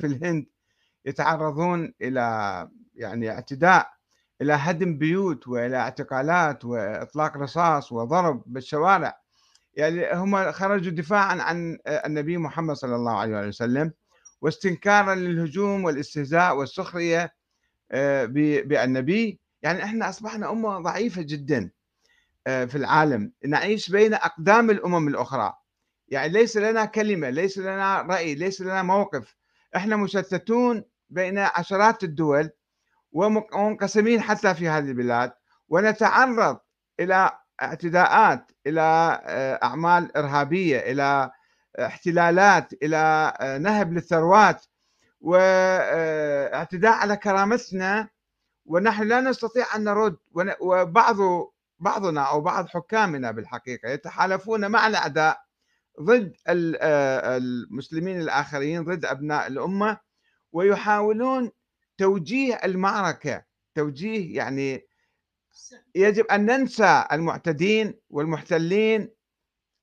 في الهند يتعرضون إلى يعني اعتداء إلى هدم بيوت وإلى اعتقالات وإطلاق رصاص وضرب بالشوارع. يعني هم خرجوا دفاعا عن النبي محمد صلى الله عليه وسلم واستنكارا للهجوم والاستهزاء والسخرية آه، بالنبي. يعني إحنا أصبحنا أمة ضعيفة جدا آه، في العالم. نعيش بين أقدام الأمم الأخرى. يعني ليس لنا كلمة ليس لنا رأي ليس لنا موقف. إحنا مشتتون بين عشرات الدول ومنقسمين حتى في هذه البلاد ونتعرض إلى اعتداءات إلى آه، أعمال إرهابية إلى احتلالات إلى آه، نهب للثروات واعتداء على كرامتنا ونحن لا نستطيع أن نرد وبعض بعضنا أو بعض حكامنا بالحقيقة يتحالفون مع الأعداء ضد آه، المسلمين الآخرين ضد أبناء الأمة ويحاولون توجيه المعركة. توجيه يعني يجب أن ننسى المعتدين والمحتلين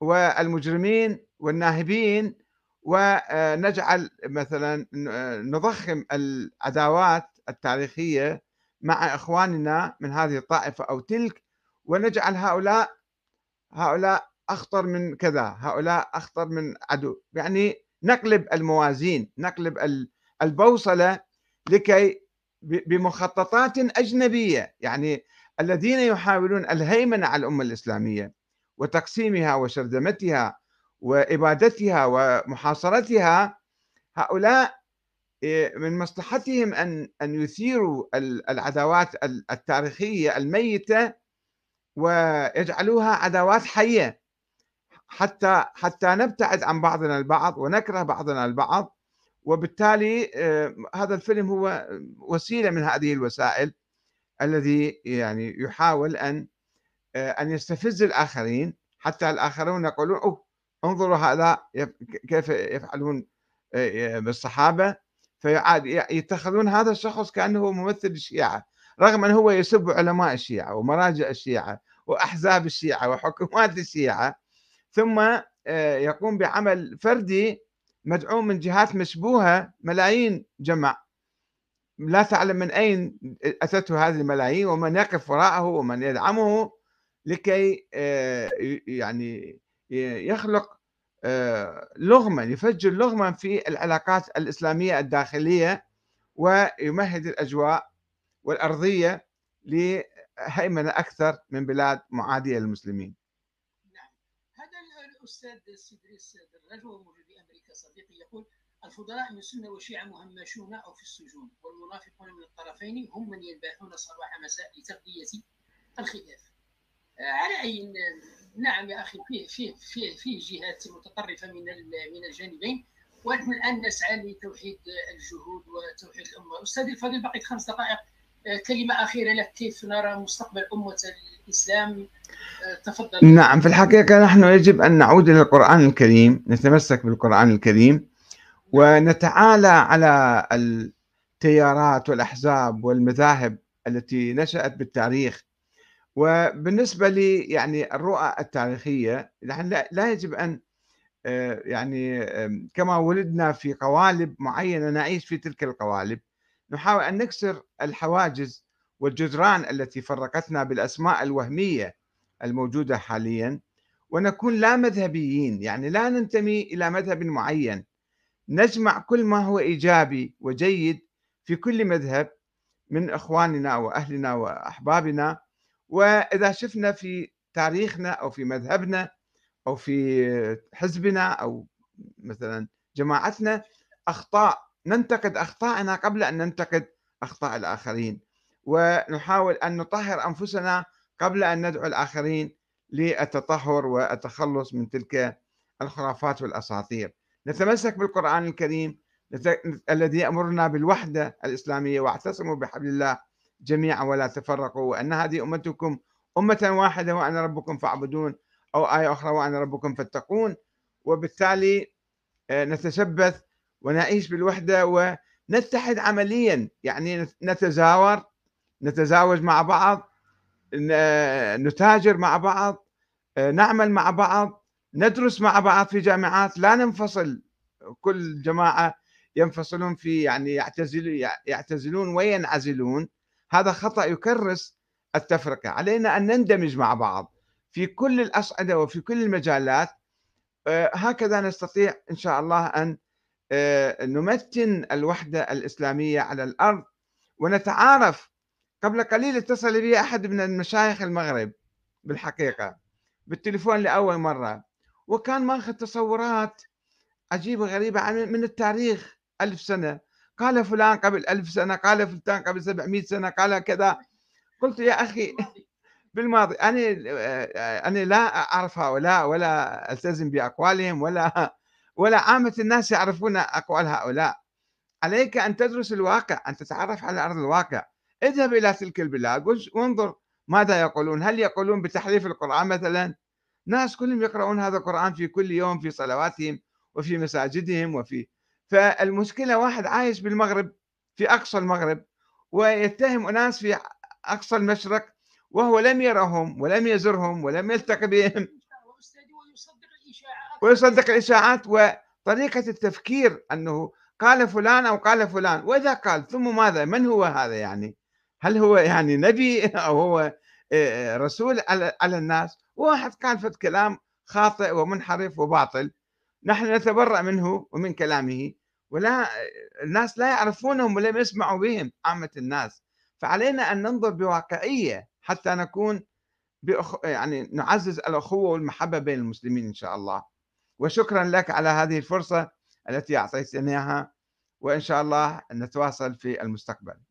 والمجرمين والناهبين ونجعل مثلا نضخم العداوات التاريخية مع إخواننا من هذه الطائفة أو تلك ونجعل هؤلاء هؤلاء أخطر من كذا هؤلاء أخطر من عدو. يعني نقلب الموازين نقلب البوصلة لكي بمخططات أجنبية. يعني الذين يحاولون الهيمنة على الأمة الإسلامية وتقسيمها وشرذمتها وإبادتها ومحاصرتها هؤلاء إيه، من مصلحتهم أن أن يثيروا العداوات التاريخية الميتة ويجعلوها عداوات حية. حتى حتى نبتعد عن بعضنا البعض ونكره بعضنا البعض وبالتالي آه، هذا الفيلم هو وسيلة من هذه الوسائل الذي يعني يحاول أن آه، أن يستفز الآخرين حتى الآخرون يقولون أوه انظروا هذا كيف يفعلون آه، بالصحابة. فيعاد يتخذون هذا الشخص كأنه ممثل الشيعة رغم ان هو يسب علماء الشيعة ومراجع الشيعة وأحزاب الشيعة وحكومات الشيعة. ثم يقوم بعمل فردي مدعوم من جهات مشبوهة ملايين جمع. لا تعلم من أين أتته هذه الملايين ومن يقف وراءه ومن يدعمه لكي آه، يعني يخلق آه، لغما يفجر لغما في العلاقات الإسلامية الداخلية ويمهد الأجواء والأرضية لهيمنة أكثر من بلاد معادية للمسلمين. هذا الأستاذ سيدريس الرجل صديقي يقول الفضلاء من سنة وشيعة مهمشون أو في السجون والمنافقون من الطرفين هم من ينباحون صباح مساء لتغذية الخلاف. آه، على أي نعم يا أخي فيه فيه فيه فيه جهات متطرفة من من الجانبين ونحن الآن نسعى لتوحيد الجهود وتوحيد الأمة. أستاذي الفضيل بقيت خمس دقائق. آه، كلمة أخيرة لك كيف نرى مستقبل أمة الإسلام آه، تفضل. نعم في الحقيقة نحن يجب أن نعود إلى القرآن الكريم نتمسك بالقرآن الكريم ونتعالى على التيارات والأحزاب والمذاهب التي نشأت بالتاريخ. وبالنسبة لي يعني الرؤى التاريخية نحن لا يجب أن آه، يعني كما ولدنا في قوالب معينة نعيش في تلك القوالب. نحاول أن نكسر الحواجز والجدران التي فرقتنا بالأسماء الوهمية الموجودة حاليا ونكون لا مذهبيين يعني لا ننتمي إلى مذهب معين. نجمع كل ما هو إيجابي وجيد في كل مذهب من إخواننا وأهلنا وأحبابنا. وإذا شفنا في تاريخنا أو في مذهبنا أو في حزبنا أو مثلا جماعتنا أخطاء ننتقد أخطاءنا قبل أن ننتقد أخطاء الآخرين. ونحاول أن نطهر أنفسنا قبل أن ندعو الآخرين للتطهر والتخلص من تلك الخرافات والأساطير. نتمسك بالقرآن الكريم الذي يأمرنا بالوحدة الإسلامية واعتصموا بحبل الله جميعا ولا تفرقوا وأن هذه أمتكم أمة واحدة وأنا ربكم فاعبدون أو آية أخرى وأنا ربكم فاتقون. وبالتالي آه، نتشبث ونعيش بالوحدة ونتحد عمليا يعني نتزاور نتزاوج مع بعض نتاجر مع بعض نعمل مع بعض ندرس مع بعض في جامعات. لا ننفصل كل جماعة ينفصلون في يعني يعتزلون يعتزلون وينعزلون. هذا خطأ يكرس التفرقة. علينا أن نندمج مع بعض في كل الأصعدة وفي كل المجالات. آه، هكذا نستطيع إن شاء الله أن آه، نمتن الوحدة الإسلامية على الأرض ونتعارف قبل قليل اتصل بي أحد من المشايخ المغرب بالحقيقة بالتليفون لأول مرة وكان ماخذ تصورات عجيبة غريبة عن من التاريخ ألف سنة. قال فلان قبل ألف سنة قال فلان قبل سبعمائة سنة قال كذا. قلت يا أخي بالماضي أنا أنا لا أعرف هؤلاء ولا ألتزم بأقوالهم ولا ولا عامة الناس يعرفون أقوال هؤلاء. عليك أن تدرس الواقع أن تتعرف على أرض الواقع. اذهب إلى تلك البلاد وانظر ماذا يقولون. هل يقولون بتحريف القرآن مثلا؟ ناس كلهم يقرؤون هذا القرآن في كل يوم في صلواتهم وفي مساجدهم وفي فالمشكلة واحد عايش بالمغرب في أقصى المغرب ويتهم أناس في أقصى المشرق وهو لم يرهم ولم يزرهم ولم يلتقي بهم. ويصدق الإشاعات وطريقة التفكير أنه قال فلان أو قال فلان. وإذا قال ثم ماذا؟ من هو هذا يعني؟ هل هو يعني نبي أو هو رسول على الناس؟ واحد قال فت كلام خاطئ ومنحرف وباطل. نحن نتبرأ منه ومن كلامه ولا الناس لا يعرفونهم ولم يسمعوا بهم عامة الناس. فعلينا أن ننظر بواقعية حتى نكون بأخ... يعني نعزز الأخوة والمحبة بين المسلمين إن شاء الله. وشكرا لك على هذه الفرصة التي أعطيتني إياها وإن شاء الله نتواصل في المستقبل.